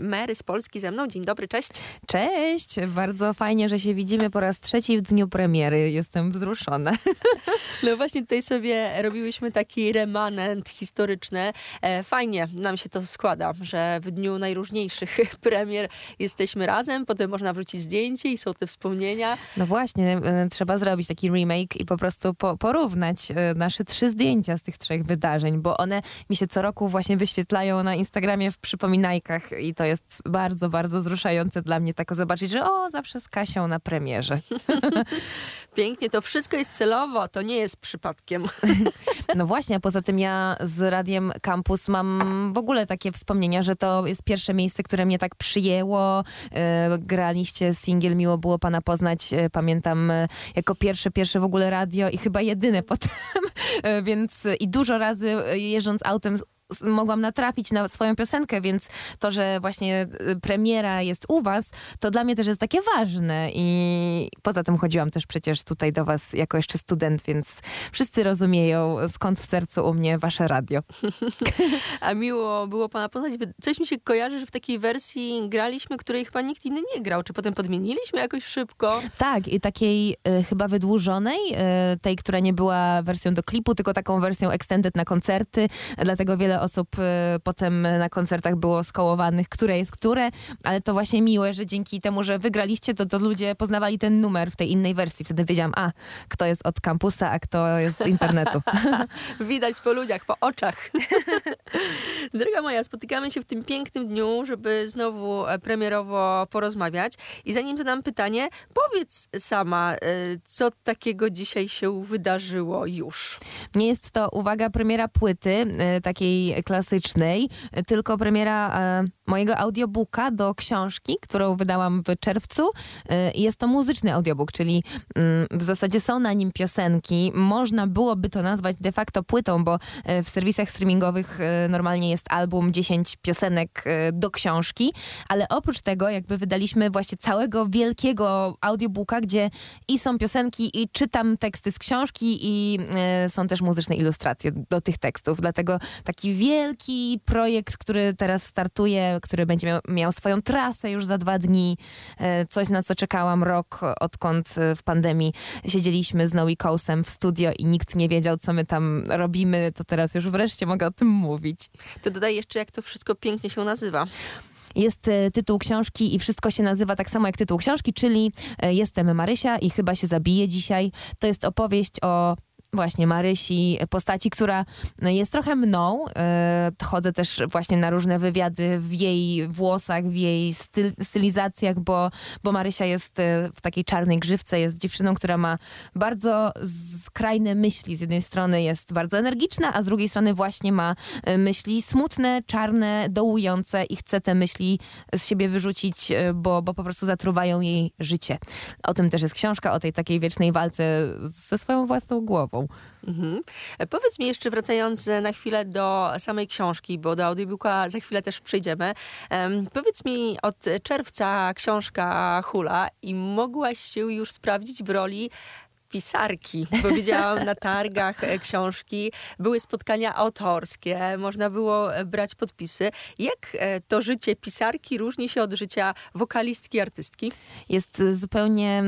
Mary z Polski ze mną. Dzień dobry, cześć. Cześć, bardzo fajnie, że się widzimy po raz trzeci w dniu premiery. Jestem wzruszona. No właśnie tutaj sobie robiłyśmy taki remanent historyczny. E, fajnie nam się to składa, że w dniu najróżniejszych premier jesteśmy razem, potem można wrzucić zdjęcie i są te wspomnienia. No właśnie, e, trzeba zrobić taki remake i po prostu po, porównać e, nasze trzy zdjęcia z tych trzech wydarzeń, bo one mi się co roku właśnie wyświetlają na Instagramie w przypominajkach i to jest bardzo, bardzo wzruszające dla mnie tako zobaczyć, że o, zawsze z Kasią na premierze. Pięknie, to wszystko jest celowo, to nie jest przypadkiem. No właśnie, a poza tym ja z Radiem Campus mam w ogóle takie wspomnienia, że to jest pierwsze miejsce, które mnie tak przyjęło. E, graliście singiel Miło było Pana poznać, e, pamiętam, e, jako pierwsze, pierwsze w ogóle radio i chyba jedyne potem, więc i dużo razy jeżdżąc autem mogłam natrafić na swoją piosenkę, więc to, że właśnie y, premiera jest u was, to dla mnie też jest takie ważne i poza tym chodziłam też przecież tutaj do was jako jeszcze student, więc wszyscy rozumieją skąd w sercu u mnie wasze radio. A miło było pana poznać. Coś mi się kojarzy, że w takiej wersji graliśmy, której chyba nikt inny nie grał. Czy potem podmieniliśmy jakoś szybko? Tak, i takiej y, chyba wydłużonej, y, tej, która nie była wersją do klipu, tylko taką wersją extended na koncerty, dlatego wiele osób y, potem na koncertach było skołowanych, które jest które, ale to właśnie miłe, że dzięki temu, że wygraliście, to, to ludzie poznawali ten numer w tej innej wersji. Wtedy wiedziałam, a kto jest od kampusa, a kto jest z internetu. Widać po ludziach, po oczach. Droga moja, spotykamy się w tym pięknym dniu, żeby znowu e, premierowo porozmawiać. I zanim zadam pytanie, powiedz sama, e, co takiego dzisiaj się wydarzyło już? Nie jest to, uwaga, premiera płyty, e, klasycznej, tylko premiera e, mojego audiobooka do książki, którą wydałam w czerwcu. E, jest to muzyczny audiobook, czyli mm, w zasadzie są na nim piosenki. Można byłoby to nazwać de facto płytą, bo e, w serwisach streamingowych normalnie jest album 10 piosenek do książki, ale oprócz tego jakby wydaliśmy właśnie całego wielkiego audiobooka, gdzie i są piosenki, i czytam teksty z książki, i są też muzyczne ilustracje do tych tekstów. Dlatego taki wielki projekt, który teraz startuje, który będzie miał, miał swoją trasę już za dwa dni. E, coś, na co czekałam rok, odkąd e, w pandemii siedzieliśmy z Noe Coastem w studio i nikt nie wiedział, co my tam robimy. To teraz już wreszcie mogę o tym mówić. To dodaj jeszcze, jak to wszystko pięknie się nazywa jest e, tytuł książki i wszystko się nazywa tak samo jak tytuł książki, czyli Jestem Marysia i chyba się zabiję dzisiaj. To jest opowieść o właśnie Marysi, postaci, która no, jest trochę mną. E, chodzę też właśnie na różne wywiady w jej włosach, w jej styl, stylizacjach, bo, bo Marysia jest e, w takiej czarnej grzywce, jest dziewczyną, która ma bardzo skrajne myśli. Z jednej strony jest bardzo energiczna, a z drugiej strony właśnie ma e, myśli smutne, czarne, dołujące i chce te myśli z siebie wyrzucić, bo, bo po prostu zatruwają jej życie. O tym też jest książka, o tej takiej wiecznej walce ze swoją własną głową. Mhm. E, powiedz mi jeszcze, wracając na chwilę do samej książki, bo do audiobooka za chwilę też przejdziemy. Um, powiedz mi, od czerwca książka hula i mogłaś się już sprawdzić w roli pisarki, bo widziałam na targach e, książki, były spotkania autorskie, można było e, brać podpisy. Jak e, to życie pisarki różni się od życia wokalistki, artystki? Jest zupełnie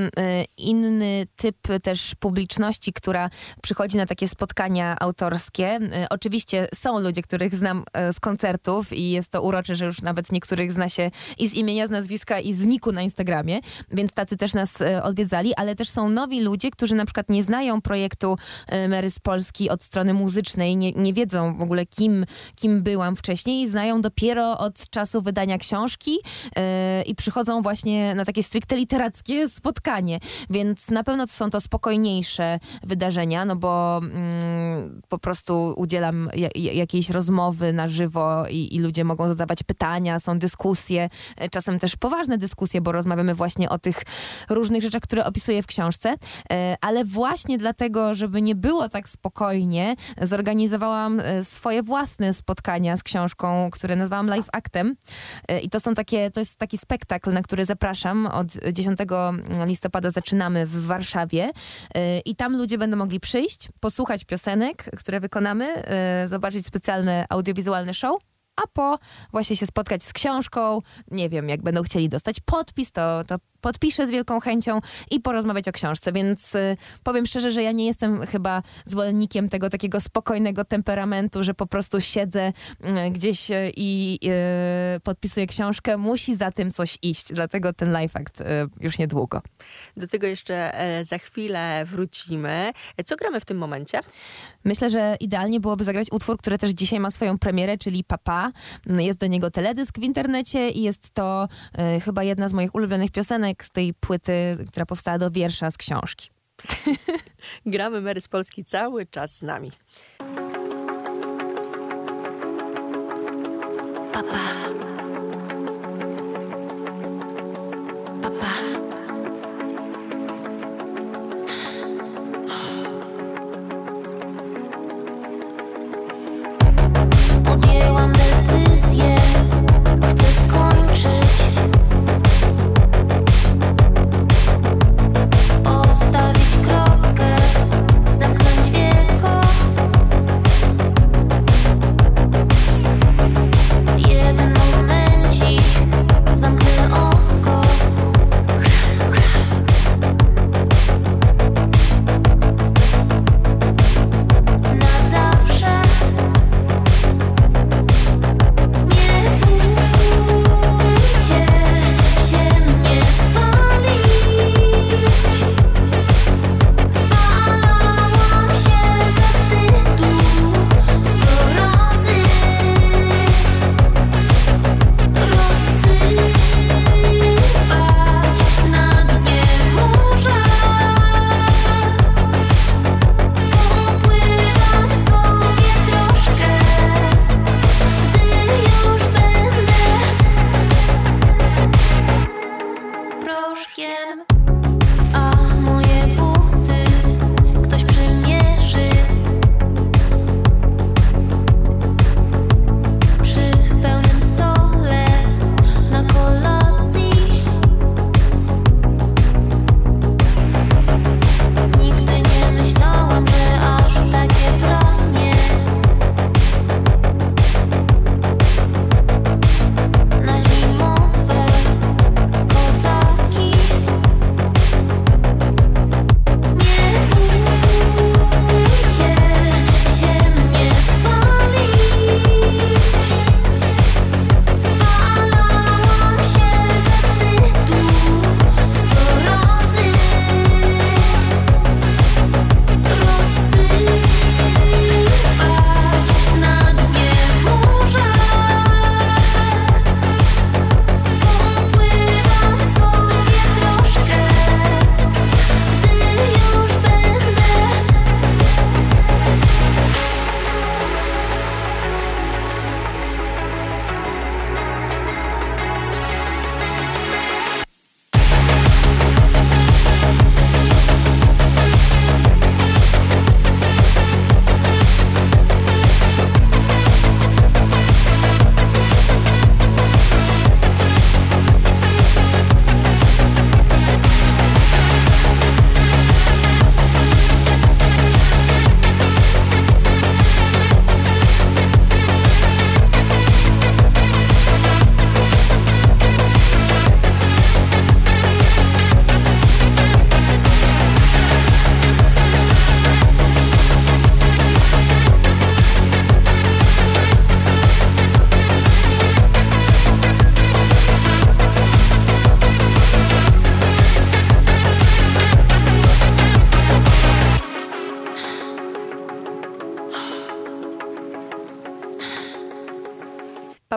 inny typ też publiczności, która przychodzi na takie spotkania autorskie. Oczywiście są ludzie, których znam z koncertów i jest to urocze, że już nawet niektórych zna się i z imienia, z nazwiska i z niku na Instagramie, więc tacy też nas odwiedzali, ale też są nowi ludzie, którzy na przykład nie znają projektu e, Mary z Polski od strony muzycznej, nie, nie wiedzą w ogóle kim, kim byłam wcześniej, znają dopiero od czasu wydania książki yy, i przychodzą właśnie na takie stricte literackie spotkanie, więc na pewno są to spokojniejsze wydarzenia, no bo mm, po prostu udzielam jakiejś rozmowy na żywo i, i ludzie mogą zadawać pytania, są dyskusje, e, czasem też poważne dyskusje, bo rozmawiamy właśnie o tych różnych rzeczach, które opisuję w książce, ale właśnie dlatego, żeby nie było tak spokojnie, zorganizowałam e, swoje własne spotkania z książką, które nazwałam Live Actem. E, I to są takie, to jest taki spektakl, na który zapraszam. Od 10 listopada zaczynamy w Warszawie e, i tam ludzie będą mogli przyjść, posłuchać piosenek, które wykonamy, zobaczyć specjalne audiowizualne show a po właśnie się spotkać z książką. Nie wiem, jak będą chcieli dostać podpis, to, to podpiszę z wielką chęcią i porozmawiać o książce. Więc y, powiem szczerze, że ja nie jestem chyba zwolennikiem tego takiego spokojnego temperamentu, że po prostu siedzę y, gdzieś y, i y, podpisuję książkę. Musi za tym coś iść, dlatego ten live act y, już niedługo. Do tego jeszcze e, za chwilę wrócimy. E, Co gramy w tym momencie? Myślę, że idealnie byłoby zagrać utwór, który też dzisiaj ma swoją premierę, czyli Papa. Jest do niego teledysk w internecie i jest to y, chyba jedna z moich ulubionych piosenek z tej płyty, która powstała do wiersza z książki. Gramy Mary z Polski cały czas z nami. Podjęłam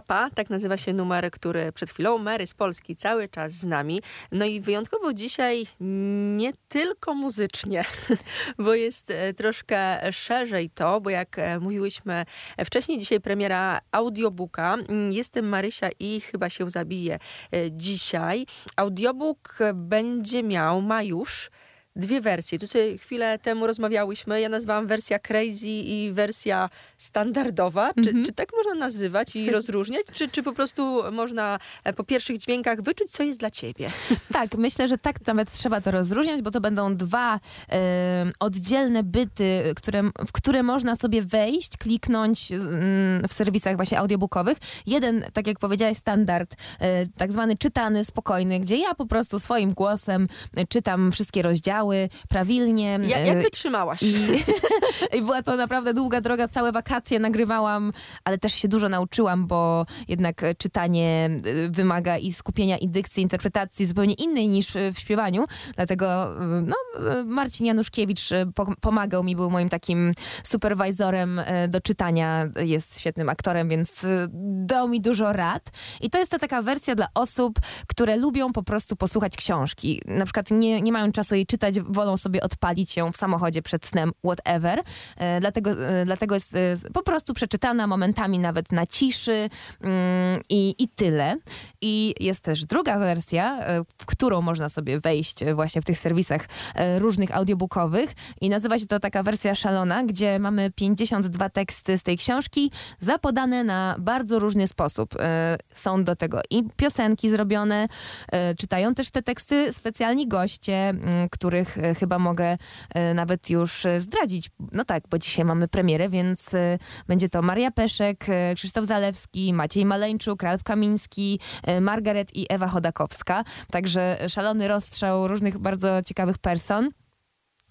Papa, tak nazywa się numer, który przed chwilą Mary z Polski cały czas z nami. No i wyjątkowo dzisiaj nie tylko muzycznie, bo jest e, troszkę szerzej to, bo jak e, mówiłyśmy wcześniej, dzisiaj premiera audiobooka. Mm, Jestem Marysia i chyba się zabije dzisiaj. Audiobook będzie miał, ma już dwie wersje. Tu sobie chwilę temu rozmawiałyśmy. Ja nazwałam wersja crazy i wersja standardowa. Czy, Mhm. czy tak można nazywać i rozróżniać? Czy, czy po prostu można e, po pierwszych dźwiękach wyczuć, co jest dla ciebie? Tak, myślę, że tak nawet trzeba to rozróżniać, bo to będą dwa e, oddzielne byty, które, w które można sobie wejść, kliknąć mm, w serwisach właśnie audiobookowych. Jeden, tak jak powiedziałaś, standard, e, tak zwany czytany, spokojny, gdzie ja po prostu swoim głosem czytam wszystkie rozdziały prawilnie. Ja, e, jak wytrzymałaś? I, I była to naprawdę długa droga, całe wakacje nagrywałam, ale też się dużo nauczyłam, bo jednak e, czytanie e, wymaga i skupienia, i dykcji, interpretacji zupełnie innej niż w śpiewaniu. Dlatego no, Marcin Januszkiewicz po- pomagał mi, był moim takim superwajzorem do czytania. Jest świetnym aktorem, więc dał mi dużo rad. I to jest ta taka wersja dla osób, które lubią po prostu posłuchać książki. Na przykład nie, nie mają czasu jej czytać, wolą sobie odpalić ją w samochodzie przed snem, whatever. E, dlatego, e, dlatego jest e, po prostu przeczytana momentami nawet na ciszy mm, i, i tyle. I jest też druga wersja, w którą można sobie wejść właśnie w tych serwisach różnych audiobookowych i nazywa się to taka wersja szalona, gdzie mamy 52 teksty z tej książki zapodane na bardzo różny sposób. Są do tego i piosenki zrobione, czytają też te teksty specjalni goście, m, których e, chyba mogę e, nawet już e, zdradzić. No tak, bo dzisiaj mamy premierę, więc będzie to Maria Peszek, Krzysztof Zalewski, Maciej Maleńczuk, Ralf Kamiński, Margaret i Ewa Chodakowska. Także szalony rozstrzał różnych bardzo ciekawych person.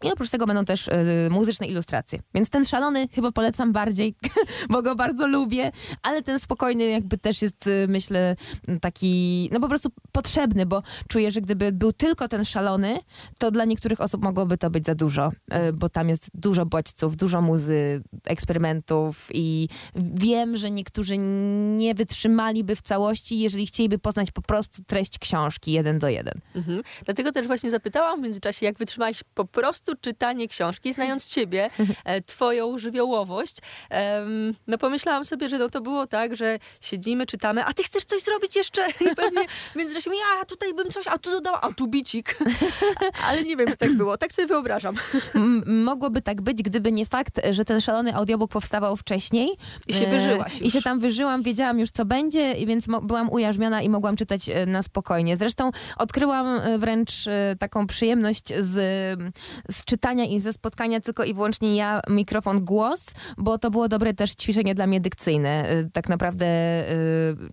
I oprócz tego będą też y, muzyczne ilustracje. Więc ten szalony chyba polecam bardziej, bo go bardzo lubię, ale ten spokojny jakby też jest, y, myślę, taki, no po prostu potrzebny, bo czuję, że gdyby był tylko ten szalony, to dla niektórych osób mogłoby to być za dużo, y, bo tam jest dużo bodźców, dużo muzy, eksperymentów i wiem, że niektórzy nie wytrzymaliby w całości, jeżeli chcieliby poznać po prostu treść książki jeden do jeden. Mhm. Dlatego też właśnie zapytałam w międzyczasie, jak wytrzymałeś po prostu czytanie książki, znając ciebie, e, twoją żywiołowość. No pomyślałam sobie, że no to było tak, że siedzimy, czytamy, a ty chcesz coś zrobić jeszcze? I pewnie w międzyczasie mówię, ja tutaj bym coś, a tu dodała, a tu bicik. Ale nie wiem, czy tak było. Tak sobie wyobrażam. Mogłoby tak być, gdyby nie fakt, że ten szalony audiobook powstawał wcześniej. I się E, wyżyłaś I już. się tam wyżyłam, wiedziałam już co będzie, i więc byłam ujarzmiona i mogłam czytać e, na spokojnie. Zresztą odkryłam wręcz taką przyjemność z, z czytania i ze spotkania tylko i wyłącznie ja, mikrofon, głos, bo to było dobre też ćwiczenie dla mnie dykcyjne. E, Tak naprawdę e,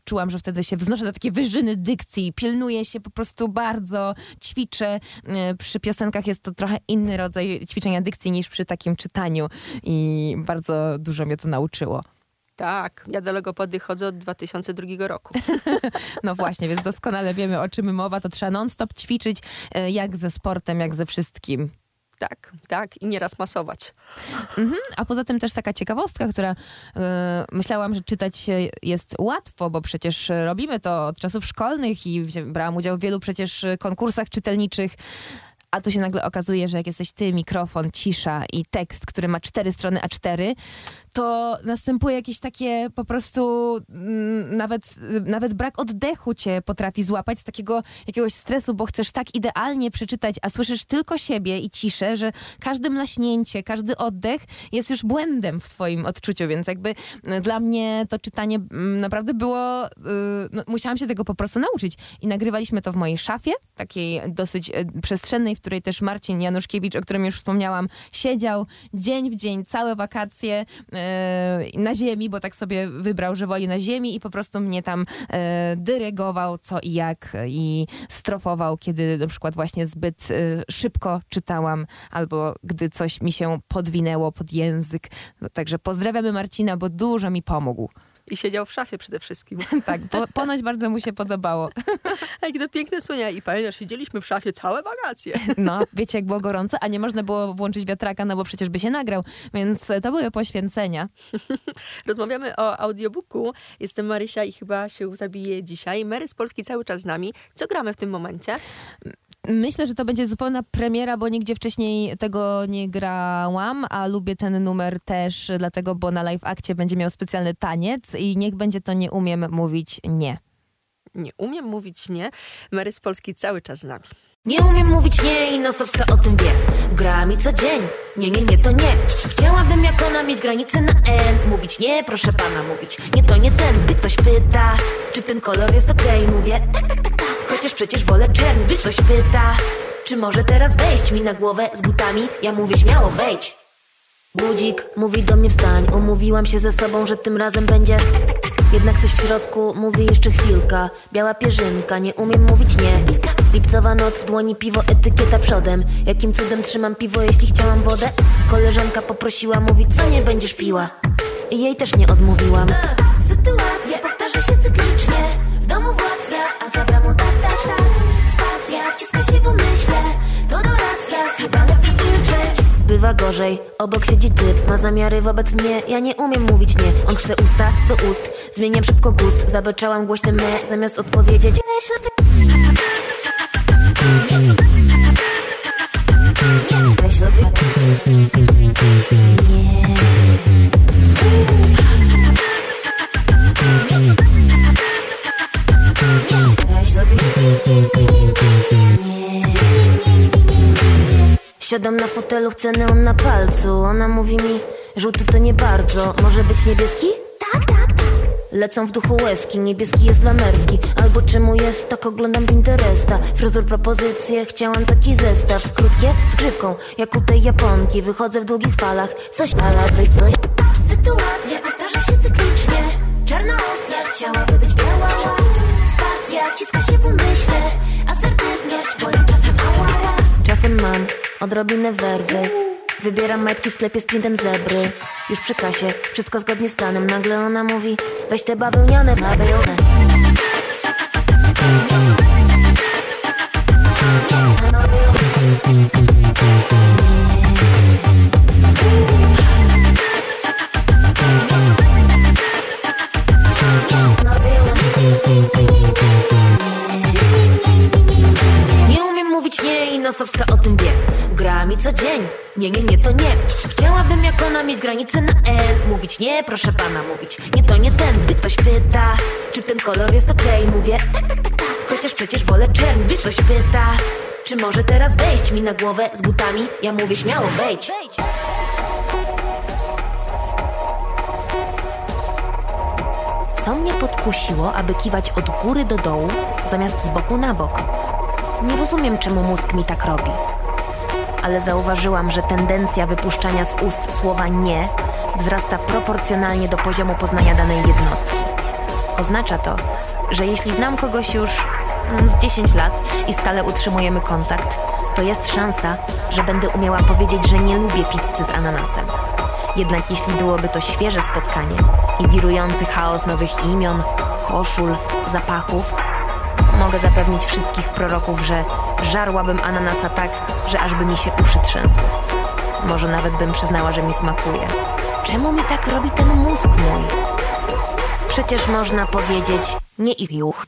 czułam, że wtedy się wznoszę na takie wyżyny dykcji, pilnuję się po prostu bardzo, ćwiczę. E, Przy piosenkach jest to trochę inny rodzaj ćwiczenia dykcji niż przy takim czytaniu i bardzo dużo mnie to nauczyło. Tak, ja do logopody chodzę od 2002 roku. No właśnie, więc doskonale wiemy o czym mowa, to trzeba non-stop ćwiczyć, jak ze sportem, jak ze wszystkim. Tak, tak. I nieraz masować. Mhm. A poza tym też taka ciekawostka, która e, myślałam, że czytać jest łatwo, bo przecież robimy to od czasów szkolnych i brałam udział w wielu przecież konkursach czytelniczych. A tu się nagle okazuje, że jak jesteś ty, mikrofon, cisza i tekst, który ma cztery strony A4, to następuje jakieś takie po prostu mm, nawet, nawet brak oddechu cię potrafi złapać z takiego jakiegoś stresu, bo chcesz tak idealnie przeczytać, a słyszysz tylko siebie i ciszę, że każde mlaśnięcie, każdy oddech jest już błędem w twoim odczuciu, więc jakby mm, dla mnie to czytanie mm, naprawdę było, y, no, musiałam się tego po prostu nauczyć. I nagrywaliśmy to w mojej szafie, takiej dosyć e, przestrzennej, w której też Marcin Januszkiewicz, o którym już wspomniałam, siedział dzień w dzień, całe wakacje e, na ziemi, bo tak sobie wybrał, że woli na ziemi i po prostu mnie tam e, dyrygował co i jak i strofował, kiedy na przykład właśnie zbyt e, szybko czytałam albo gdy coś mi się podwinęło pod język. Także pozdrawiamy Marcina, bo dużo mi pomógł. I siedział w szafie przede wszystkim. Tak, po, ponoć bardzo mu się podobało. A jakie to piękne wspomnienia. I pamiętasz, siedzieliśmy w szafie całe wakacje. No, wiecie jak było gorąco, a nie można było włączyć wiatraka, no bo przecież by się nagrał, więc e, to były poświęcenia. Rozmawiamy o audiobooku. Jestem Marysia i chyba się zabije dzisiaj. Mary z Polski cały czas z nami. Co gramy w tym momencie? Myślę, że to będzie zupełna premiera, bo nigdzie wcześniej tego nie grałam, a lubię ten numer też, dlatego, bo na live akcie będzie miał specjalny taniec i niech będzie to nie umiem mówić nie. Nie umiem mówić nie. Mary z Polski cały czas z nami. Nie umiem mówić nie i nosowska o tym wie. Gra mi co dzień, nie, nie, nie, to nie. Chciałabym jak ona mieć granicę na N. Mówić nie, proszę pana, mówić. Nie, to nie ten. Gdy ktoś pyta, czy ten kolor jest okej Mówię tak, tak, tak, tak Chociaż przecież wolę czerń Gdy ktoś pyta, czy może teraz wejść mi na głowę z butami? Ja mówię śmiało, wejdź. Budzik mówi do mnie wstań. Umówiłam się ze sobą, że tym razem będzie Jednak coś w środku mówi jeszcze chwilka. Biała pierzynka, nie umiem mówić nie. Lipcowa noc w dłoni, piwo, etykieta przodem. Jakim cudem trzymam piwo, jeśli chciałam wodę? Koleżanka poprosiła, mówi co nie będziesz piła? I jej też nie odmówiłam. Sytuacja się w umyśle To doradca, chyba lepiej milczeć. Bywa gorzej, obok siedzi typ. Ma zamiary wobec mnie, ja nie umiem mówić nie. On chce usta do ust, zmieniam szybko gust. Zabeczałam głośne me, zamiast odpowiedzieć. Weź odwrót. Siadam na fotelu, chcę neon na palcu. Ona mówi mi, żółty to nie bardzo. Może być niebieski? Tak, tak, tak. Lecą w duchu łezki, niebieski jest dla męski Albo czemu jest, tak oglądam Pinteresta. Fryzur propozycje, chciałam taki zestaw. Krótkie, z grzywką, jak u tej Japonki. Wychodzę w długich falach, coś ala być coś Sytuacja powtarza się cyklicznie. Czarna owca chciałaby być biała. Spacja wciska się w umyśle. Asertywność boli czasem ała Czasem mam odrobinę werwy. Wybieram majtki w sklepie z printem zebry. Już przy kasie, wszystko zgodnie z planem. Nagle ona mówi, weź te bawełniane bawełnę. Nie umiem mówić nie i nosowska o tym wie Gra mi co dzień, nie, nie, nie, to nie. Chciałabym jak ona mieć granicę na N. Mówić nie, proszę pana, mówić nie, to nie ten. Gdy ktoś pyta, czy ten kolor jest okej Mówię tak, tak, tak, tak. Chociaż przecież wolę czerń. Gdy ktoś pyta, czy może teraz wejść mi na głowę z butami Ja mówię śmiało, wejdź. Co mnie podkusiło, aby kiwać od góry do dołu Zamiast z boku na bok? Nie rozumiem, czemu mózg mi tak robi. Ale zauważyłam, że tendencja wypuszczania z ust słowa nie wzrasta proporcjonalnie do poziomu poznania danej jednostki. Oznacza to, że jeśli znam kogoś już mm, z 10 lat i stale utrzymujemy kontakt, to jest szansa, że będę umiała powiedzieć, że nie lubię pizzy z ananasem. Jednak jeśli byłoby to świeże spotkanie i wirujący chaos nowych imion, koszul, zapachów, Mogę zapewnić wszystkich proroków, że żarłabym ananasa tak, że aż by mi się uszy trzęsły. Może nawet bym przyznała, że mi smakuje. Czemu mi tak robi ten mózg mój? Przecież można powiedzieć nie i juch.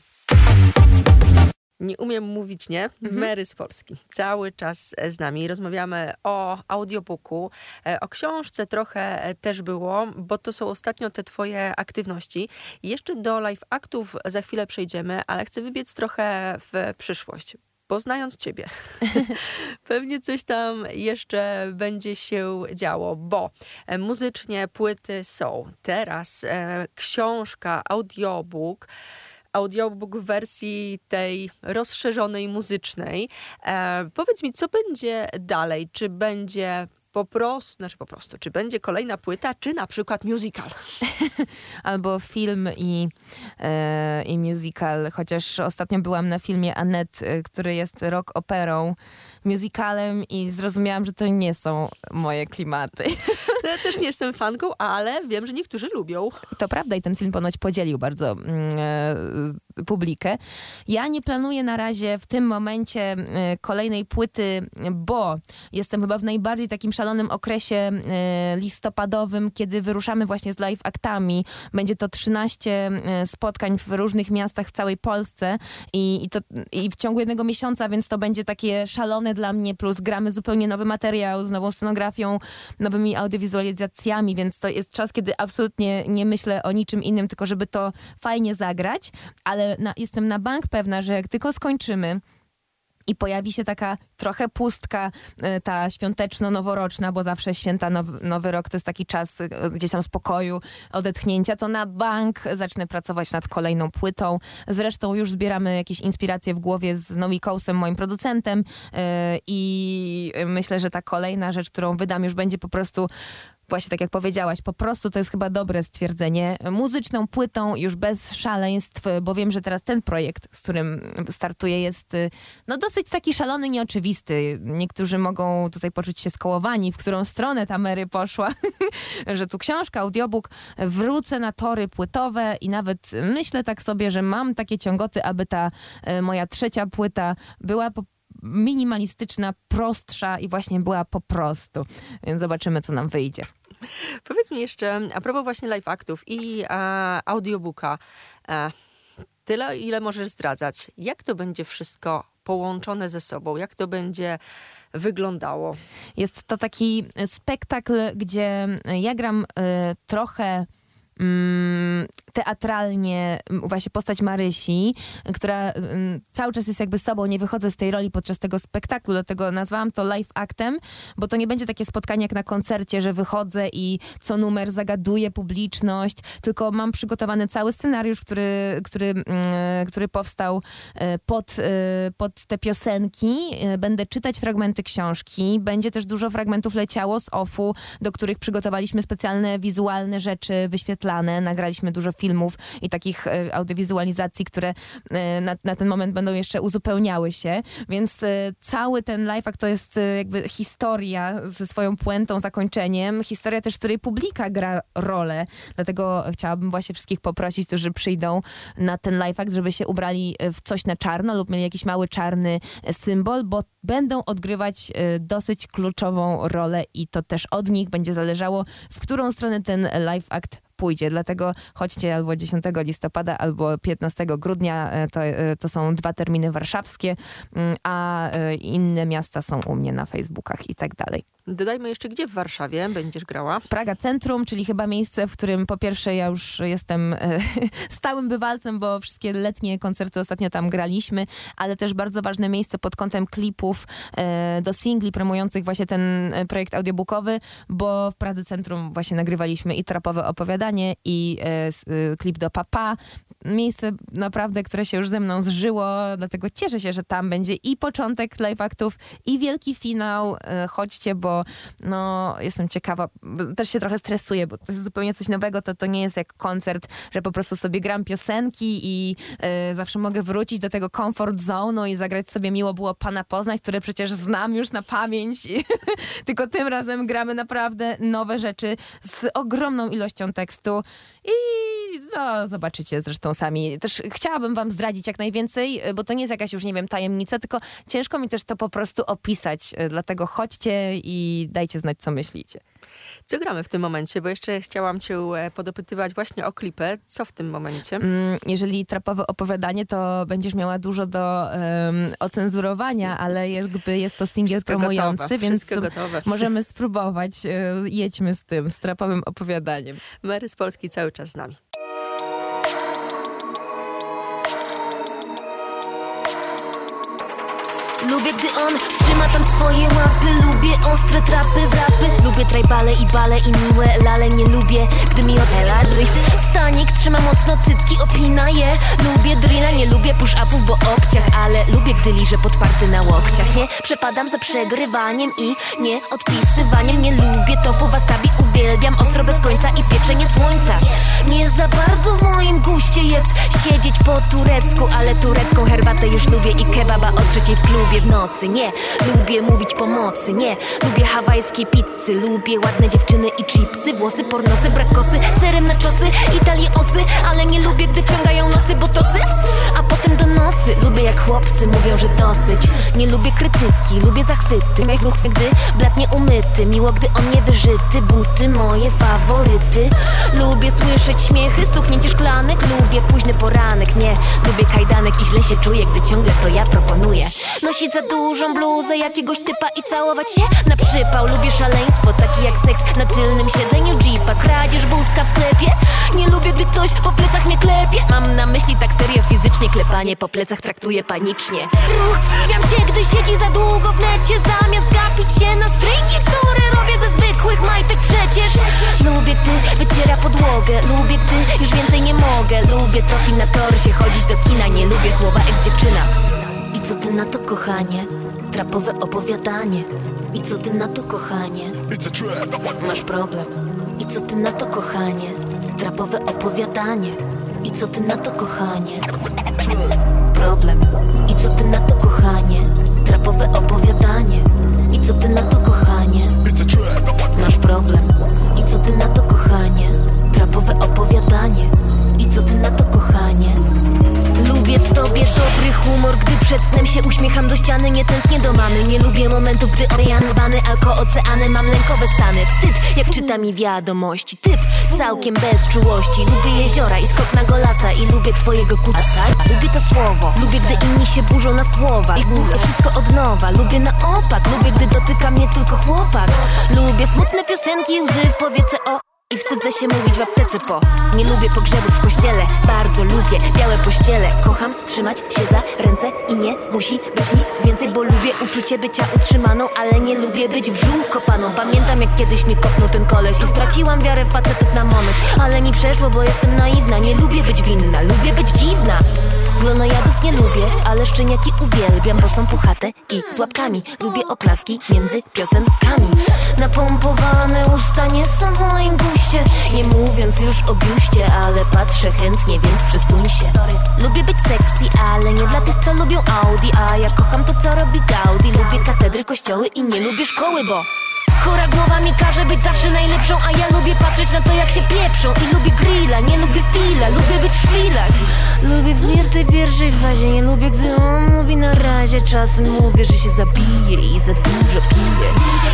Nie umiem mówić nie. Mary z Polski. Cały czas e, z nami. Rozmawiamy o audiobooku, e, o książce trochę e, też było, bo to są ostatnio te twoje aktywności. Jeszcze do live aktów za chwilę przejdziemy, ale chcę wybiec trochę w przyszłość. Bo znając ciebie, pewnie coś tam jeszcze będzie się działo, bo e, muzycznie płyty są. Teraz e, książka, audiobook audiobook w wersji tej rozszerzonej muzycznej. E, powiedz mi, co będzie dalej? Czy będzie po prostu, znaczy po prostu, czy będzie kolejna płyta, czy na przykład musical? Albo film i, e, i musical, chociaż ostatnio byłam na filmie Annette, e, który jest rock operą, musicalem i zrozumiałam, że to nie są moje klimaty. Ja też nie jestem fanką, ale wiem, że niektórzy lubią. To prawda i ten film ponoć podzielił bardzo mm, e, publikę. Ja nie planuję na razie w tym momencie e, kolejnej płyty, bo jestem chyba w najbardziej takim szalonym okresie e, listopadowym, kiedy wyruszamy właśnie z live aktami. Będzie to 13 e, spotkań w różnych miastach w całej Polsce i, i, to, i w ciągu jednego miesiąca, więc to będzie takie szalone dla mnie, plus gramy zupełnie nowy materiał z nową scenografią, nowymi audiowizualizacjami, więc to jest czas, kiedy absolutnie nie myślę o niczym innym, tylko żeby to fajnie zagrać, ale na, jestem na bank pewna, że jak tylko skończymy i pojawi się taka trochę pustka, e, ta świąteczno-noworoczna, bo zawsze święta, nowy, nowy rok to jest taki czas e, gdzieś tam spokoju, odetchnięcia, to na bank zacznę pracować nad kolejną płytą. Zresztą już zbieramy jakieś inspiracje w głowie z Nomi Kołsem, moim producentem e, i myślę, że ta kolejna rzecz, którą wydam już będzie po prostu właśnie tak jak powiedziałaś, po prostu to jest chyba dobre stwierdzenie. Muzyczną płytą już bez szaleństw, bo wiem, że teraz ten projekt, z którym startuję jest y, no dosyć taki szalony, nieoczywisty. Niektórzy mogą tutaj poczuć się skołowani, w którą stronę ta Mary poszła, że tu książka, audiobook, wrócę na tory płytowe i nawet myślę tak sobie, że mam takie ciągoty, aby ta y, moja trzecia płyta była po minimalistyczna, prostsza i właśnie była po prostu. Więc zobaczymy, co nam wyjdzie. Powiedz mi jeszcze, a propos właśnie live aktów i a, audiobooka, a, tyle ile możesz zdradzać, jak to będzie wszystko połączone ze sobą, jak to będzie wyglądało? Jest to taki spektakl, gdzie ja gram y, trochę teatralnie właśnie postać Marysi, która cały czas jest jakby sobą, nie wychodzę z tej roli podczas tego spektaklu, dlatego nazwałam to live actem, bo to nie będzie takie spotkanie jak na koncercie, że wychodzę i co numer zagaduję publiczność, tylko mam przygotowany cały scenariusz, który, który, który powstał e, pod, e, pod te piosenki. E, będę czytać fragmenty książki, będzie też dużo fragmentów leciało z OFU, do których przygotowaliśmy specjalne wizualne rzeczy wyświetlane, nagraliśmy dużo filmów i takich e, audiowizualizacji, które e, na, na ten moment będą jeszcze uzupełniały się, więc e, cały ten live act to jest jakby historia ze swoją puentą, zakończeniem, historia też, w której publika gra rolę, dlatego chciałabym właśnie wszystkich poprosić, którzy przyjdą na ten live act, żeby się ubrali w coś na czarno lub mieli jakiś mały czarny symbol, bo będą odgrywać dosyć kluczową rolę i to też od nich będzie zależało, w którą stronę ten live act pójdzie. Dlatego chodźcie albo 10 listopada, albo 15 grudnia. E, to, e, to są dwa terminy warszawskie, mm, a e, inne miasta są u mnie na Facebookach i tak dalej. Dodajmy jeszcze, gdzie w Warszawie będziesz grała? Praga Centrum, czyli chyba miejsce, w którym po pierwsze ja już jestem stałym bywalcem, bo wszystkie letnie koncerty ostatnio tam graliśmy, ale też bardzo ważne miejsce pod kątem klipów do singli promujących właśnie ten projekt audiobookowy, bo w Pradze Centrum właśnie nagrywaliśmy i trapowe opowiadania, i e, e, klip do Papa. Miejsce naprawdę, które się już ze mną zżyło, dlatego cieszę się, że tam będzie i początek live aktów, i wielki finał. E, chodźcie, bo no, jestem ciekawa. Też się trochę stresuję, bo to jest zupełnie coś nowego. To, to nie jest jak koncert, że po prostu sobie gram piosenki i zawsze mogę wrócić do tego comfort zone'u i zagrać sobie Miło było Pana poznać, które przecież znam już na pamięć. Tylko tym razem gramy naprawdę nowe rzeczy z ogromną ilością tekstu tekstu i no, zobaczycie zresztą sami. Też chciałabym wam zdradzić jak najwięcej, bo to nie jest jakaś już, nie wiem, tajemnica, tylko ciężko mi też to po prostu opisać. Dlatego chodźcie i dajcie znać, co myślicie. Co gramy w tym momencie? Bo jeszcze chciałam cię e, podopytywać właśnie o klipę. Co w tym momencie? Mm, jeżeli trapowe opowiadanie, to będziesz miała dużo do um, ocenzurowania, ale jakby jest to singiel promujący, gotowe, więc możemy spróbować. E, jedźmy z tym, z trapowym opowiadaniem. Mary z Polski cały czas z nami. Lubię, gdy on trzyma tam swoje łapy. Lubię ostre trapy, wrapy. Lubię trajbale i bale i miłe lale. Nie lubię, gdy mi odhela Stanik trzyma mocno cycki, opina je. Lubię drilla, nie lubię push-upów, bo obciach Ale lubię, gdy liżę podparty na łokciach. Nie przepadam za przegrywaniem i nie odpisywaniem. Nie lubię tofu, wasabi, uwielbiam Ostro bez końca i pieczenie słońca. Nie za bardzo w moim guście jest Siedzieć po turecku, ale turecką herbatę już lubię I kebaba o trzeciej w klubie w nie. Lubię mówić pomocy, nie. Lubię hawajskie pizzy, lubię ładne dziewczyny i chipsy. Włosy, pornosy, brak kosy, serem na czosy Italie osy, ale nie lubię, gdy wciągają nosy, bo to syf A potem donosy, lubię jak chłopcy mówią, że dosyć. Nie lubię krytyki, lubię zachwyty. Jak duch, gdy blat nie umyty. Miło, gdy on nie wyżyty, buty moje faworyty. Lubię słyszeć śmiechy, stuknięcie szklanek. Lubię późny poranek, nie. Lubię kajdanek I źle się czuję, gdy ciągle to ja proponuję. Nosić za dużą bluzę jakiegoś typa i całować się na przypał. Lubię szaleństwo, takie jak seks na tylnym siedzeniu. Jeepa Kradzież wózka w sklepie. Nie lubię, gdy ktoś po plecach mnie klepie. Mam na myśli tak serio fizycznie Klepanie. Po plecach traktuję panicznie. Ruch wstawiam się, gdy siedzi za długo w necie. Zamiast gapić się na stringi, które robię ze zwykłych majtek przecież. Lubię, gdy wyciera podłogę. Lubię, gdy już więcej nie mogę. Lubię to finatory się chodzić do kina. Nie lubię słowa ex-dziewczyna co ty na to, kochanie? Trapowe opowiadanie I co ty na to, kochanie? Masz problem I co ty na to, kochanie? Trapowe opowiadanie I co ty na to, kochanie? Problem I co ty na to, kochanie? Trapowe opowiadanie I co ty na to, kochanie? Masz problem Lubię w sobie dobry humor, gdy przed snem się uśmiecham. Do ściany Nie tęsknię do mamy, nie lubię momentów, gdy ojanowany alko oceany. Mam lękowe stany, wstyd jak czyta mi wiadomości. Typ całkiem bez czułości. Lubię jeziora i skok na golasa I lubię twojego kutasa Lubię to słowo, lubię gdy inni się burzą na słowa. I mówię wszystko od nowa, lubię na opak. Lubię gdy dotyka mnie tylko chłopak. Lubię smutne piosenki, łzy w powiece o i wstydzę się mówić w aptece po Nie lubię pogrzebów w kościele. Bardzo lubię białe pościele. Kocham trzymać się za ręce I nie musi być nic więcej Bo lubię uczucie bycia utrzymaną Ale nie lubię być w kopaną. Pamiętam jak kiedyś mnie kopnął ten koleś. I straciłam wiarę facetów na moment Ale mi przeszło, bo jestem naiwna. Nie lubię być winna, lubię być dziwna Glonojadów nie lubię, ale szczeniaki uwielbiam, bo są puchate i z łapkami. Lubię oklaski między piosenkami. Napompowane usta nie są w moim guście. Nie mówiąc już o biuście, ale patrzę chętnie, więc przesuń się. Lubię być sexy, ale nie dla tych, co lubią Audi. A ja kocham to, co robi Gaudi. Lubię katedry, kościoły i nie lubię szkoły, bo Chora głowa mi każe być zawsze najlepszą A ja lubię patrzeć na to jak się pieprzą. I lubię grilla, nie lubię fila Lubię być w szpilach Lubię flirty w pierwszej fazie Nie lubię gdy on mówi na razie. Czasem mówię, że się zabije I za dużo piję.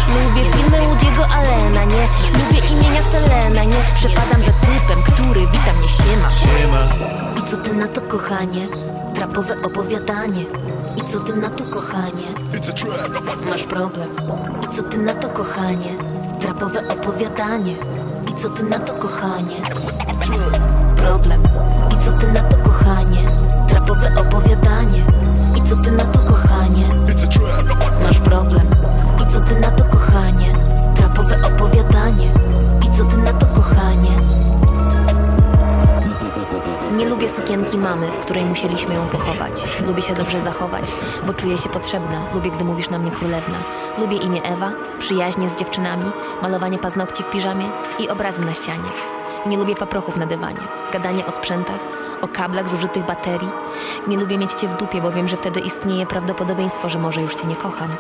Lubię filmy Woody'ego Allena Nie lubię imienia Selena Nie przepadam za typem, który wita mnie siema. I co ty na to kochanie? Trapowe opowiadanie I co ty na to kochanie? Masz problem. I co ty na to, kochanie? Trapowe opowiadanie. I co ty na to, kochanie? Problem. I co ty na to, kochanie? Trapowe opowiadanie. I co ty na to, kochanie? Masz problem. Lubię sukienki mamy, w której musieliśmy ją pochować. Lubię się dobrze zachować, bo czuję się potrzebna. Lubię, gdy mówisz na mnie królewna. Lubię imię Ewa, przyjaźnie z dziewczynami, malowanie paznokci w piżamie i obrazy na ścianie. Nie lubię paprochów na dywanie, gadanie o sprzętach, o kablach zużytych baterii. Nie lubię mieć cię w dupie, bo wiem, że wtedy istnieje prawdopodobieństwo, że może już cię nie kocham.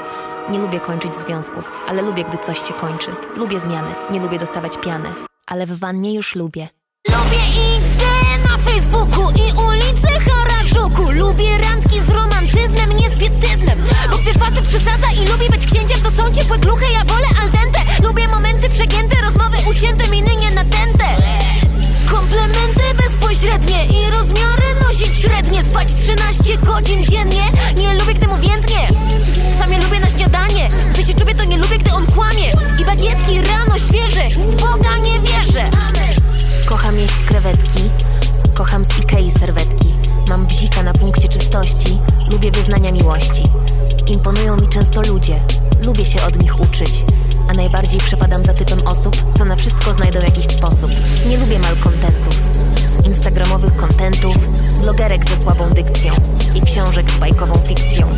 Nie lubię kończyć związków, ale lubię, gdy coś się kończy. Lubię zmiany, nie lubię dostawać piany, ale w wannie już lubię. Lubię na Facebooku i ulice Harajuku Lubię randki z romantyzmem, nie z pietyzmem Bo gdy facet przesadza i lubi być księciem To są ciepłe gluche, ja wolę al dente. Lubię momenty przegięte, rozmowy ucięte, miny nie natęte Komplementy bezpośrednie i rozmiary nosić średnie. Spać 13 godzin dziennie, nie lubię gdy mu więdnie Sam je lubię na śniadanie Gdy się czuję to nie lubię, gdy on kłamie. I bagietki rano świeże, w Boga nie wierzę. Kocham jeść krewetki, kocham z Ikei serwetki. Mam bzika na punkcie czystości, lubię wyznania miłości. Imponują mi często ludzie, lubię się od nich uczyć. A najbardziej przepadam za typem osób, co na wszystko znajdą jakiś sposób. Nie lubię malkontentów, instagramowych kontentów, blogerek ze słabą dykcją i książek z bajkową fikcją.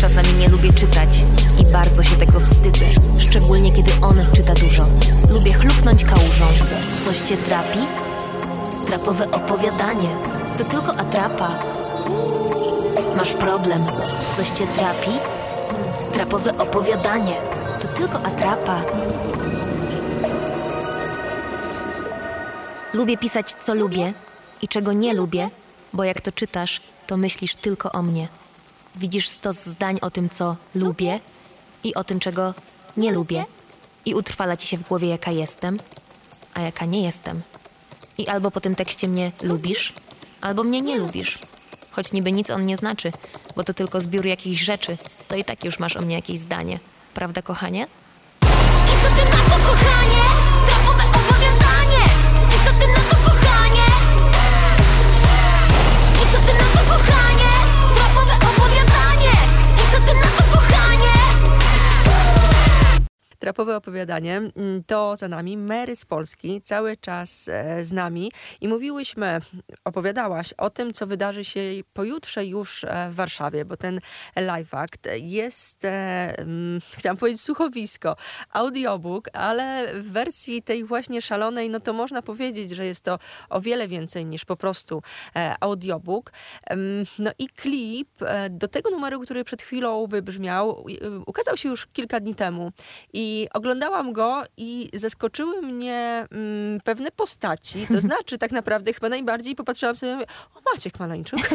Czasami nie lubię czytać i bardzo się tego wstydzę, szczególnie kiedy on czyta dużo. Lubię chlupnąć kałużą. Coś cię trapi? Trapowe opowiadanie. To tylko atrapa. Masz problem. Coś cię trapi? Trapowe opowiadanie. To tylko atrapa. Lubię pisać, co lubię i czego nie lubię, bo jak to czytasz, to myślisz tylko o mnie. Widzisz stos zdań o tym, co lubię i o tym, czego nie lubię. I utrwala ci się w głowie, jaka jestem, a jaka nie jestem. I albo po tym tekście mnie lubisz, albo mnie nie lubisz. Choć niby nic on nie znaczy, bo to tylko zbiór jakichś rzeczy, to i tak już masz o mnie jakieś zdanie. Prawda, kochanie? I co ty na to, kochanie? Trapowe opowiadanie mm, to za nami. Mary z Polski cały czas e, z nami i mówiłyśmy, opowiadałaś o tym, co wydarzy się pojutrze już e, w Warszawie, bo ten live act jest, e, mm, chciałam powiedzieć słuchowisko, audiobook, ale w wersji tej właśnie szalonej, no to można powiedzieć, że jest to o wiele więcej niż po prostu audiobook. No i klip do tego numeru, który przed chwilą wybrzmiał, y, ukazał się już kilka dni temu. I oglądałam go i zaskoczyły mnie mm, pewne postaci. To znaczy, tak naprawdę chyba najbardziej popatrzyłam sobie i mówię, o Maciek Malańczuk.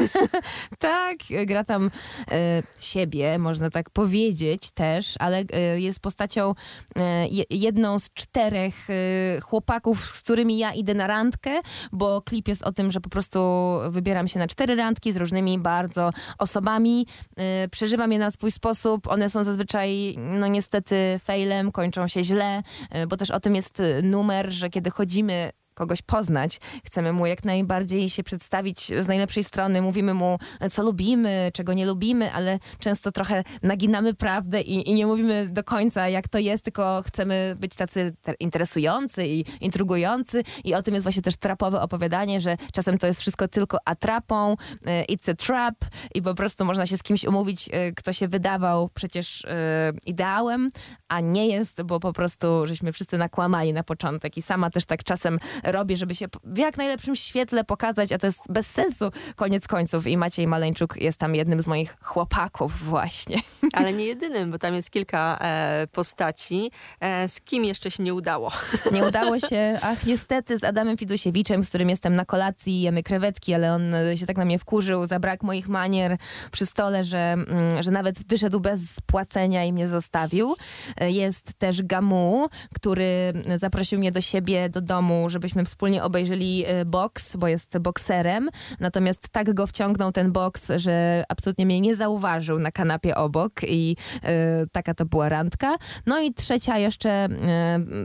Tak, gra tam e, siebie, można tak powiedzieć też, ale e, jest postacią e, je, jedną z czterech e, chłopaków, z którymi ja idę na randkę, bo klip jest o tym, że po prostu wybieram się na cztery randki z różnymi bardzo osobami. E, przeżywam je na swój sposób. One są zazwyczaj, no niestety, failem, kończą się źle, e, bo też o tym jest e, numer, że kiedy chodzimy kogoś poznać, chcemy mu jak najbardziej się przedstawić z najlepszej strony, mówimy mu, co lubimy, czego nie lubimy, ale często trochę naginamy prawdę i, i nie mówimy do końca, jak to jest, tylko chcemy być tacy te- interesujący i intrygujący. I o tym jest właśnie też trapowe opowiadanie, że czasem to jest wszystko tylko atrapą, e, it's a trap i po prostu można się z kimś umówić, e, kto się wydawał przecież e, ideałem, a nie jest, bo po prostu żeśmy wszyscy nakłamali na początek i sama też tak czasem robię, żeby się w jak najlepszym świetle pokazać, a to jest bez sensu koniec końców i Maciej Maleńczuk jest tam jednym z moich chłopaków właśnie. Ale nie jedynym, bo tam jest kilka e, postaci. E, z kim jeszcze się nie udało? Nie udało się, ach niestety z Adamem Fidusiewiczem, z którym jestem na kolacji, jemy krewetki, ale on e, się tak na mnie wkurzył za brak moich manier przy stole, że, mm, że nawet wyszedł bez płacenia i mnie zostawił. E, Jest też Gamu, który zaprosił mnie do siebie, do domu, żebyśmy wspólnie obejrzeli e, boks, bo jest bokserem. Natomiast tak go wciągnął ten boks, że absolutnie mnie nie zauważył na kanapie obok i e, taka to była randka. No i trzecia jeszcze, e,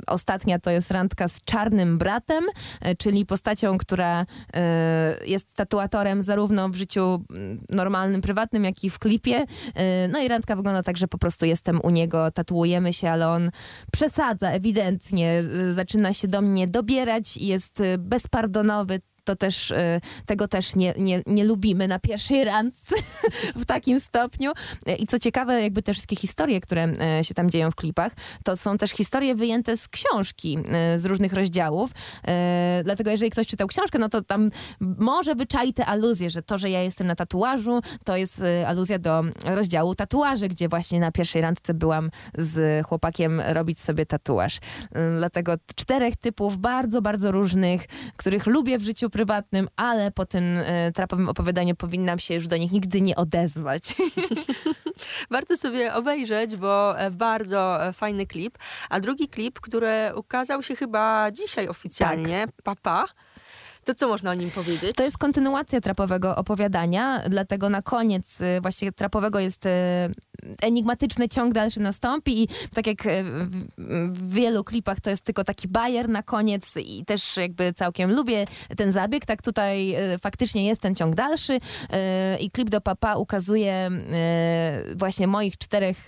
ostatnia to jest randka z czarnym bratem, e, czyli postacią, która e, jest tatuatorem zarówno w życiu mm, normalnym, prywatnym, jak i w klipie. E, no i randka wygląda tak, że po prostu jestem u niego, tatuujemy się, ale on przesadza ewidentnie, zaczyna się do mnie dobierać i jest bezpardonowy. To też, e, tego też nie, nie, nie lubimy na pierwszej randce w takim stopniu. I co ciekawe, jakby te wszystkie historie, które e, się tam dzieją w klipach, to są też historie wyjęte z książki, e, z różnych rozdziałów. Dlatego jeżeli ktoś czytał książkę, no to tam może wyczai te aluzje, że to, że ja jestem na tatuażu, to jest aluzja do rozdziału tatuaży, gdzie właśnie na pierwszej randce byłam z chłopakiem robić sobie tatuaż. Dlatego czterech typów bardzo, bardzo różnych, których lubię w życiu prywatnym, ale po tym e, trapowym opowiadaniu powinnam się już do nich nigdy nie odezwać. Warto sobie obejrzeć, bo e, bardzo e, fajny klip. A drugi klip, który ukazał się chyba dzisiaj oficjalnie, Papa. To co można o nim powiedzieć? To jest kontynuacja trapowego opowiadania, dlatego na koniec y, właśnie trapowego jest y, enigmatyczny ciąg dalszy nastąpi i tak jak y, w, wielu klipach to jest tylko taki bajer na koniec i też jakby całkiem lubię ten zabieg, tak tutaj faktycznie jest ten ciąg dalszy i klip do Papa ukazuje właśnie moich czterech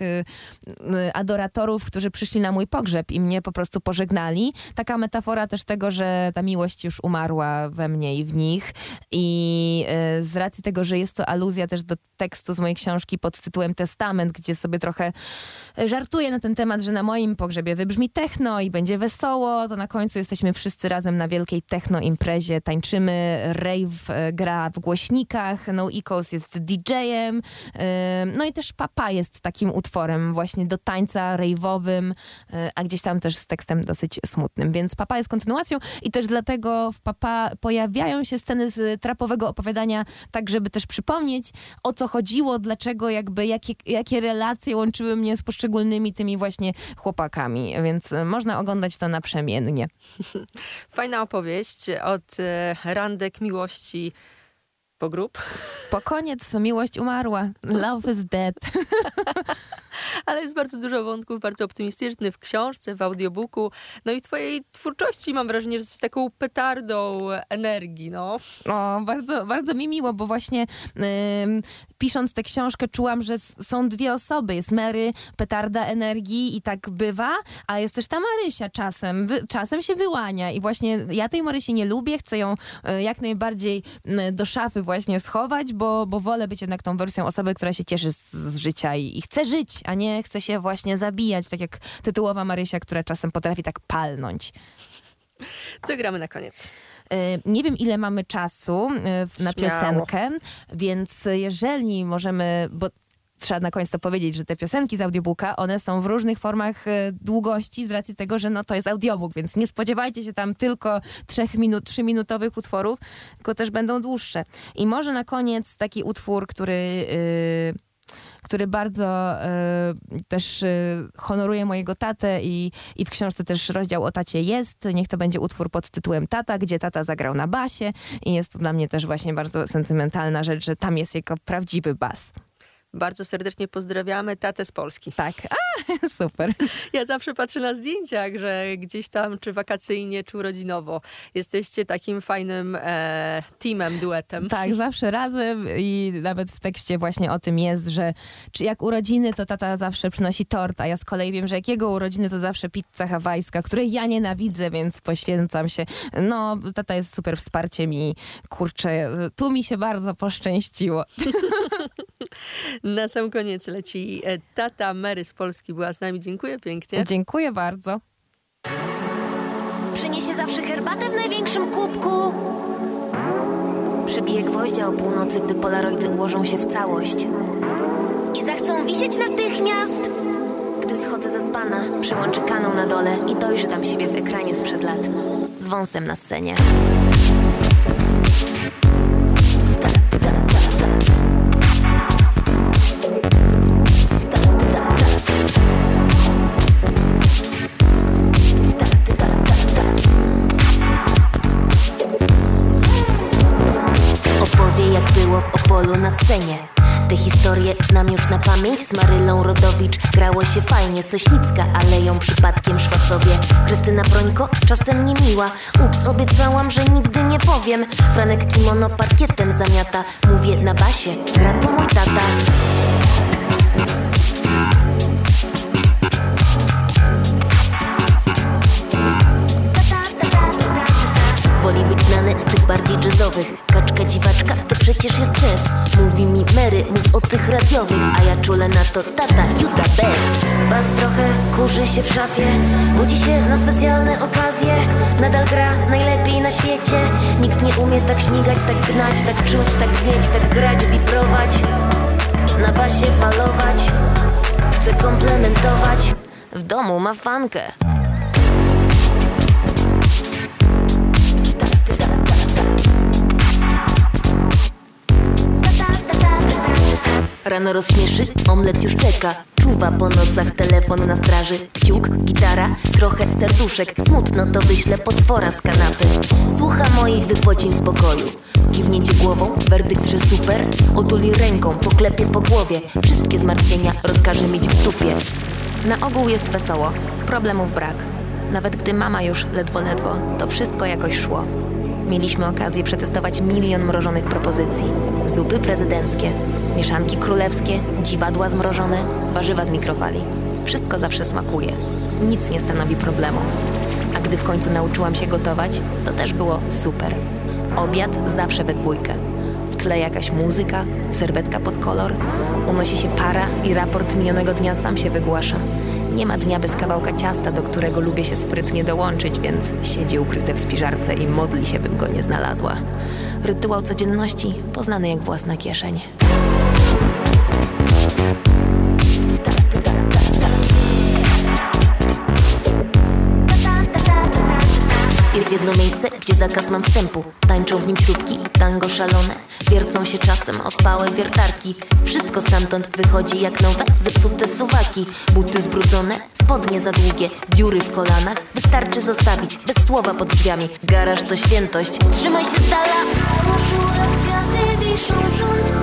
adoratorów, którzy przyszli na mój pogrzeb i mnie po prostu pożegnali. Taka metafora też tego, że ta miłość już umarła we mnie i w nich. I y, z racji tego, że jest to aluzja też do tekstu z mojej książki pod tytułem Testament, gdzie sobie trochę żartuję na ten temat, że na moim pogrzebie wybrzmi techno i będzie wesoło, to na końcu jesteśmy wszyscy razem na wielkiej techno imprezie, tańczymy, rave e, gra w głośnikach, No Ecos jest DJ-em, e, no i też Papa jest takim utworem właśnie do tańca rave'owym, e, a gdzieś tam też z tekstem dosyć smutnym, więc Papa jest kontynuacją i też dlatego w Papa pojawiają się sceny z trapowego opowiadania, tak żeby też przypomnieć o co chodziło, dlaczego jakby, jakie, jakie relacje łączyły mnie z poszczególnymi tymi właśnie chłopakami, więc e, można oglądać to naprzemiennie. Fajna opowieść od e, randek miłości Po grób. Po koniec miłość umarła. Love is dead. Ale jest bardzo dużo wątków, bardzo optymistycznych w książce, w audiobooku. No i twojej twórczości mam wrażenie, że jesteś taką petardą energii, no. O, bardzo, bardzo mi miło, bo właśnie ym, pisząc tę książkę czułam, że są dwie osoby. Jest Mary, petarda energii i tak bywa, a jest też ta Marysia czasem. Wy, czasem się wyłania i właśnie ja tej Marysi nie lubię, chcę ją y, jak najbardziej y, do szafy właśnie schować, bo, bo wolę być jednak tą wersją osoby, która się cieszy z, z życia i, i chce żyć, a nie chce się właśnie zabijać, tak jak tytułowa Marysia, która czasem potrafi tak palnąć. Co gramy na koniec? E, Nie wiem, ile mamy czasu e, na Śmiało. piosenkę, więc jeżeli możemy, bo trzeba na koniec to powiedzieć, że te piosenki z audiobooka, one są w różnych formach e, długości z racji tego, że no to jest audiobook, więc nie spodziewajcie się tam tylko trzech minut, trzyminutowych utworów, tylko też będą dłuższe. I może na koniec taki utwór, który... y, który bardzo y, też y, honoruje mojego tatę i, i w książce też rozdział o tacie jest. Niech to będzie utwór pod tytułem Tata, gdzie tata zagrał na basie i jest to dla mnie też właśnie bardzo sentymentalna rzecz, że tam jest jego prawdziwy bas. Bardzo serdecznie pozdrawiamy tatę z Polski. Tak, a, super. Ja zawsze patrzę na zdjęciach, że gdzieś tam, czy wakacyjnie, czy urodzinowo, jesteście takim fajnym e, teamem, duetem. Tak, zawsze razem i nawet w tekście właśnie o tym jest, że czy jak urodziny, to tata zawsze przynosi tort, a ja z kolei wiem, że jak jego urodziny, to zawsze pizza hawajska, której ja nienawidzę, więc poświęcam się. No, tata jest super wsparciem i kurczę, tu mi się bardzo poszczęściło. Na sam koniec leci e, tata Mary z Polski była z nami. Dziękuję pięknie. Dziękuję bardzo. Przyniesie zawsze herbatę w największym kubku. Przybije gwoździa o północy, gdy polaroidy ułożą się w całość. I zachcą wisieć natychmiast. Gdy schodzę ze spana, przełączy kanał na dole i dojrzy tam siebie w ekranie sprzed lat. Z wąsem na scenie. Się fajnie Sośnicka, ale ją przypadkiem szła sobie. Krystyna Brońko, czasem niemiła. Ups, obiecałam, że nigdy nie powiem. Franek kimono parkietem zamiata. Mówię na basie, gra to mój tata. Woli być znany z tych bardziej jazzowych. Kaczka dziwaczka przecież jest jazz Mówi mi Mary, mów o tych radiowych A ja czule na to tata, the best. Bas trochę kurzy się w szafie Budzi się na specjalne okazje. Nadal gra najlepiej na świecie. Nikt nie umie tak śmigać, tak gnać Tak czuć, tak brzmieć, tak grać, wibrować Na basie falować Chce komplementować. W domu ma fankę Rano rozśmieszy, omlet już czeka. Czuwa po nocach, telefon na straży. Kciuk, gitara, trochę serduszek. Smutno to wyślę potwora z kanapy. Słucha moich wypocin z pokoju. Kiwnięcie głową, werdykt, że super. Otuli ręką, poklepie po głowie. Wszystkie zmartwienia rozkaże mieć w dupie Na ogół jest wesoło, problemów brak. Nawet gdy mama już ledwo ledwo To wszystko jakoś szło. Mieliśmy okazję przetestować milion mrożonych propozycji. Zupy prezydenckie, mieszanki królewskie, dziwadła zmrożone, warzywa z mikrofali. Wszystko zawsze smakuje. Nic nie stanowi problemu. A gdy w końcu nauczyłam się gotować, to też było super. Obiad zawsze we dwójkę. W tle jakaś muzyka, serwetka pod kolor, unosi się para i raport minionego dnia sam się wygłasza. Nie ma dnia bez kawałka ciasta, do którego lubię się sprytnie dołączyć, więc siedzi ukryte w spiżarce i modli się, bym go nie znalazła. Rytuał codzienności poznany jak własna kieszeń. Jest jedno miejsce, gdzie zakaz mam wstępu. Tańczą w nim śrubki, tango szalone. Wiercą się czasem ospałe wiertarki. Wszystko stamtąd wychodzi jak nowe Zepsute suwaki, buty zbrudzone Spodnie za długie, dziury w kolanach Wystarczy zostawić, bez słowa pod drzwiami. Garaż to świętość, trzymaj się z dala. Koszula w kwiaty wisz piszą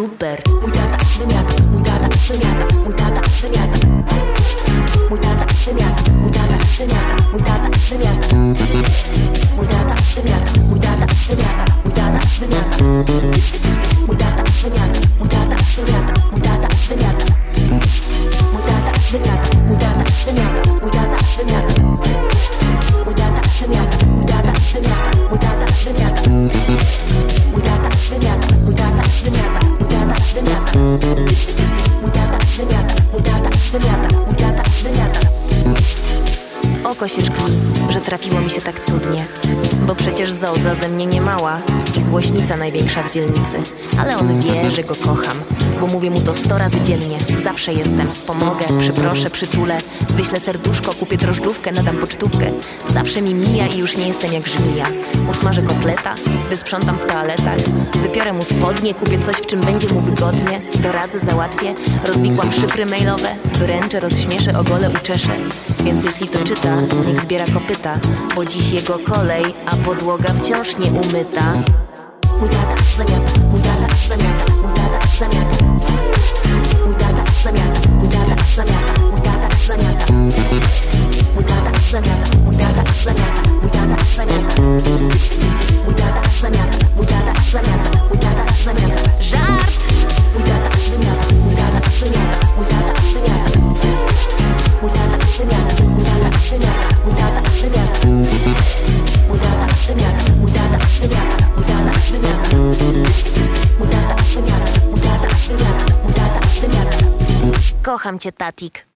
super, super. Mój tata wymiata, mój tata wymiata, mój tata wymiata. Mój tata wymiata, mój tata wymiata, mój tata wymiata. Mój tata wymiata, mój tata wymiata, mój tata wymiata. Mój tata wymiata, mój tata wymiata, mój tata Że trafiło mi się tak cudnie. Bo przecież Zołza ze mnie nie mała I złośnica największa w dzielnicy. Ale on wie, że go kocham Bo mówię mu to sto razy dziennie. Zawsze jestem, pomogę, przyproszę, przytulę. Wyślę serduszko, kupię drożdżówkę, nadam pocztówkę. Zawsze mi mija i już nie jestem jak żmija. Usmażę kotleta, wysprzątam w toaletach. Wypiorę mu spodnie, kupię coś, w czym będzie mu wygodnie. Doradzę, załatwię, rozwikłam szyfry mailowe. Wyręczę, rozśmieszę, ogolę, uczeszę Więc jeśli to czyta, niech zbiera kopyta Bo dziś jego kolej, a podłoga wciąż nie umyta Mój tata zamiata, mój tata zamiata, mój tata zamiata Mój tata zamiata, mój tata zamiata, mój tata zamiata Mój tata zamiata, mój tata zamiata, mój tata zamiata Mój tata zamiata, mój tata zamiata, mój tata zamiata Żart! Mój tata mój tata mój tata Kocham cię, tatik.